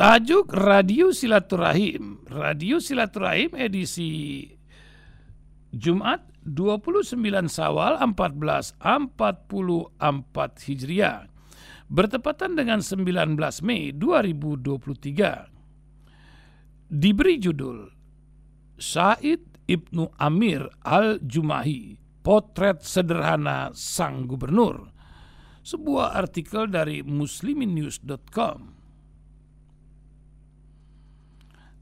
Tajuk Radio Silaturahim. Radio Silaturahim edisi Jumat 29 Sawal 1444 Hijriah. Bertepatan dengan 19 Mei 2023. Diberi judul Said Ibnu Amir Al-Jumahi, Potret Sederhana Sang Gubernur. Sebuah artikel dari musliminnews.com.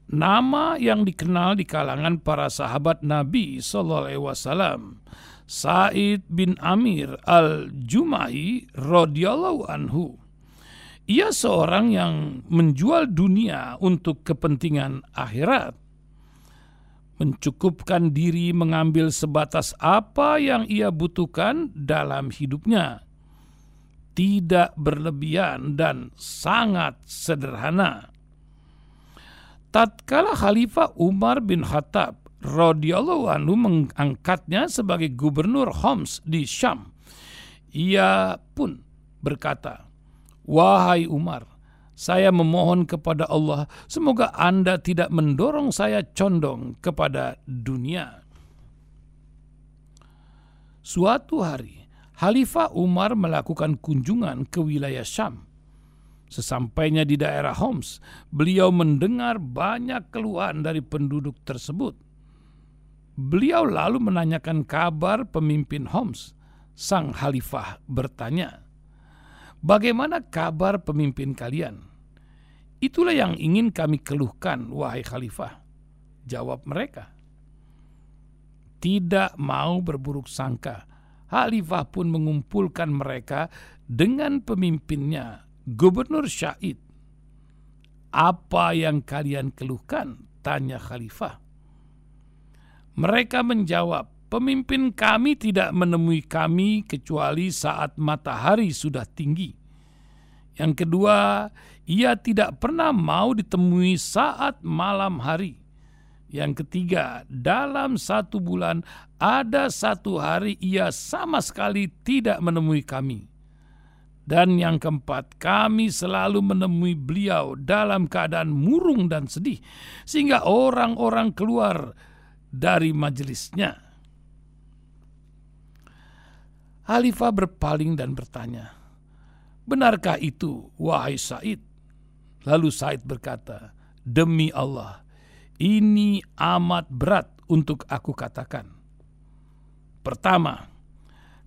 nama yang dikenal di kalangan para sahabat Nabi Sallallahu Alaihi Wasallam, Said bin Amir al Jumai radhiyallahu anhu. Ia seorang yang menjual dunia untuk kepentingan akhirat. Mencukupkan diri mengambil sebatas apa yang ia butuhkan dalam hidupnya. Tidak berlebihan dan sangat sederhana tatkala Khalifah Umar bin Khattab radhiyallahu anhu mengangkatnya sebagai gubernur Homs di Syam. Ia pun berkata, "Wahai Umar, saya memohon kepada Allah semoga Anda tidak mendorong saya condong kepada dunia." Suatu hari, Khalifah Umar melakukan kunjungan ke wilayah Syam Sesampainya di daerah Homs, beliau mendengar banyak keluhan dari penduduk tersebut. Beliau lalu menanyakan kabar pemimpin Homs. Sang khalifah bertanya, "Bagaimana kabar pemimpin kalian?" Itulah yang ingin kami keluhkan, wahai khalifah. Jawab mereka. Tidak mau berburuk sangka, khalifah pun mengumpulkan mereka dengan pemimpinnya Gubernur Syahid, apa yang kalian keluhkan? Tanya Khalifah. Mereka menjawab, pemimpin kami tidak menemui kami kecuali saat matahari sudah tinggi. Yang kedua, ia tidak pernah mau ditemui saat malam hari. Yang ketiga, dalam satu bulan ada satu hari ia sama sekali tidak menemui kami. Dan yang keempat, kami selalu menemui beliau dalam keadaan murung dan sedih, sehingga orang-orang keluar dari majelisnya. Khalifah berpaling dan bertanya, Benarkah itu, wahai Said? Lalu Said berkata, Demi Allah, ini amat berat untuk aku katakan. Pertama,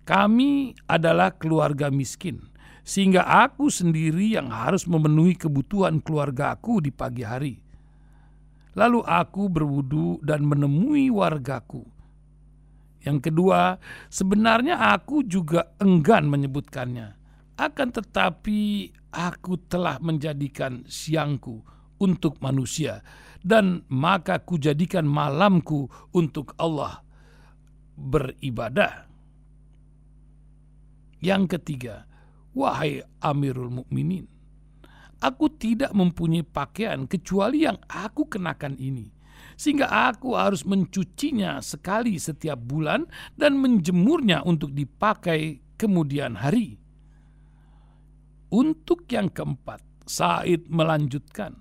kami adalah keluarga miskin sehingga aku sendiri yang harus memenuhi kebutuhan keluarga aku di pagi hari. Lalu aku berwudu dan menemui wargaku. Yang kedua, sebenarnya aku juga enggan menyebutkannya. Akan tetapi aku telah menjadikan siangku untuk manusia dan maka kujadikan malamku untuk Allah beribadah. Yang ketiga, Wahai Amirul Mukminin, aku tidak mempunyai pakaian kecuali yang aku kenakan ini, sehingga aku harus mencucinya sekali setiap bulan dan menjemurnya untuk dipakai kemudian hari. Untuk yang keempat, Said melanjutkan,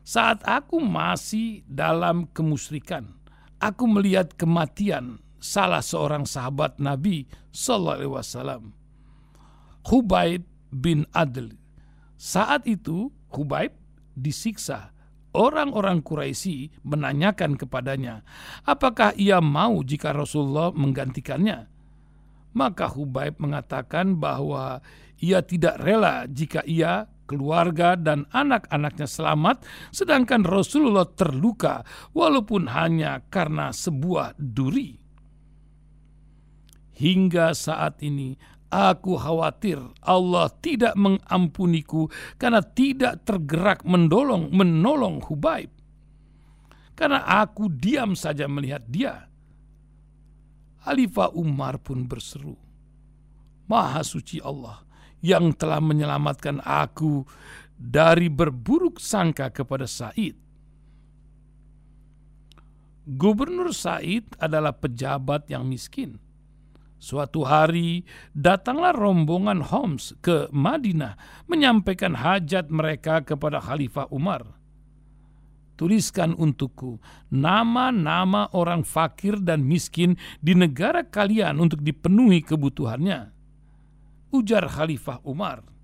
saat aku masih dalam kemusrikan, aku melihat kematian salah seorang sahabat Nabi Sallallahu Alaihi Wasallam Hubaib bin Adl. Saat itu Hubaib disiksa. Orang-orang Quraisy menanyakan kepadanya, apakah ia mau jika Rasulullah menggantikannya? Maka Hubaib mengatakan bahwa ia tidak rela jika ia, keluarga, dan anak-anaknya selamat, sedangkan Rasulullah terluka, walaupun hanya karena sebuah duri. Hingga saat ini, Aku khawatir Allah tidak mengampuniku karena tidak tergerak mendolong menolong Hubaib. Karena aku diam saja melihat dia. Khalifah Umar pun berseru, Maha suci Allah yang telah menyelamatkan aku dari berburuk sangka kepada Said. Gubernur Said adalah pejabat yang miskin Suatu hari datanglah rombongan Homs ke Madinah menyampaikan hajat mereka kepada Khalifah Umar. Tuliskan untukku nama-nama orang fakir dan miskin di negara kalian untuk dipenuhi kebutuhannya. Ujar Khalifah Umar.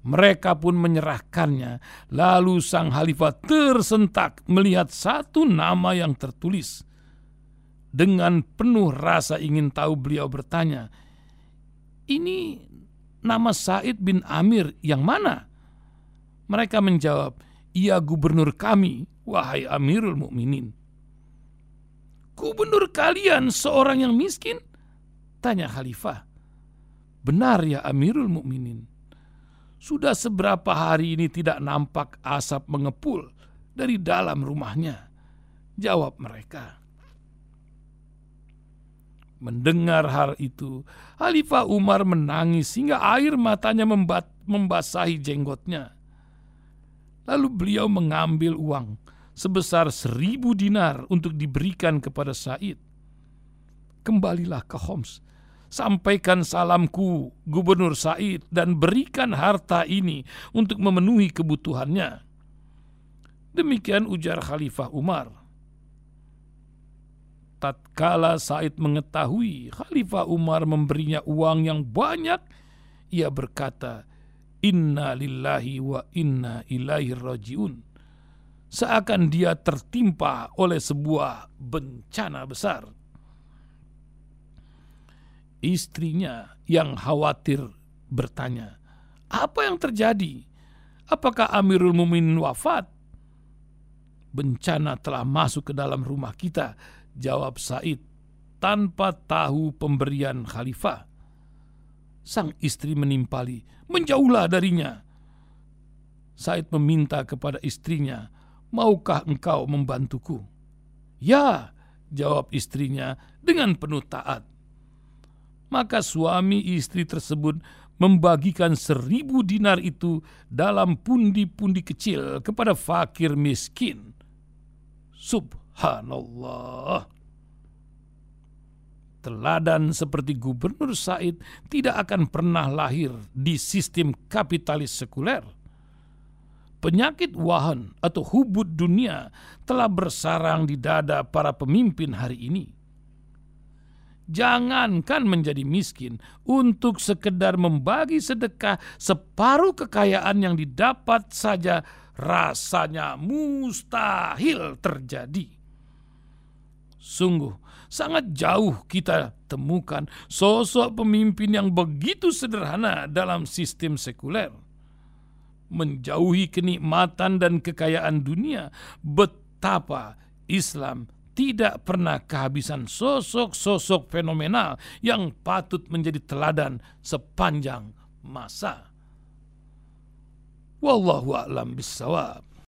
Mereka pun menyerahkannya. Lalu sang khalifah tersentak melihat satu nama yang tertulis. Dengan penuh rasa ingin tahu beliau bertanya, "Ini nama Said bin Amir yang mana?" Mereka menjawab, "Ia gubernur kami, wahai Amirul Mukminin." "Gubernur kalian seorang yang miskin?" tanya khalifah. "Benar ya Amirul Mukminin." Sudah seberapa hari ini tidak nampak asap mengepul dari dalam rumahnya. Jawab mereka. Mendengar hal itu, Khalifah Umar menangis hingga air matanya membasahi jenggotnya. Lalu beliau mengambil uang sebesar seribu dinar untuk diberikan kepada Said. Kembalilah ke Homs sampaikan salamku Gubernur Said dan berikan harta ini untuk memenuhi kebutuhannya. Demikian ujar Khalifah Umar. Tatkala Said mengetahui Khalifah Umar memberinya uang yang banyak, ia berkata, Inna lillahi wa inna ilaihi rajiun. Seakan dia tertimpa oleh sebuah bencana besar istrinya yang khawatir bertanya, "Apa yang terjadi? Apakah Amirul Muminin wafat?" "Bencana telah masuk ke dalam rumah kita," jawab Said tanpa tahu pemberian khalifah. Sang istri menimpali, "Menjauhlah darinya." Said meminta kepada istrinya, "Maukah engkau membantuku?" "Ya," jawab istrinya dengan penuh taat maka suami istri tersebut membagikan seribu dinar itu dalam pundi-pundi kecil kepada fakir miskin. Subhanallah. Teladan seperti Gubernur Said tidak akan pernah lahir di sistem kapitalis sekuler. Penyakit wahan atau hubud dunia telah bersarang di dada para pemimpin hari ini jangankan menjadi miskin untuk sekedar membagi sedekah separuh kekayaan yang didapat saja rasanya mustahil terjadi. Sungguh sangat jauh kita temukan sosok pemimpin yang begitu sederhana dalam sistem sekuler. Menjauhi kenikmatan dan kekayaan dunia, betapa Islam tidak pernah kehabisan sosok-sosok fenomenal yang patut menjadi teladan sepanjang masa. Wallahu a'lam bissawab.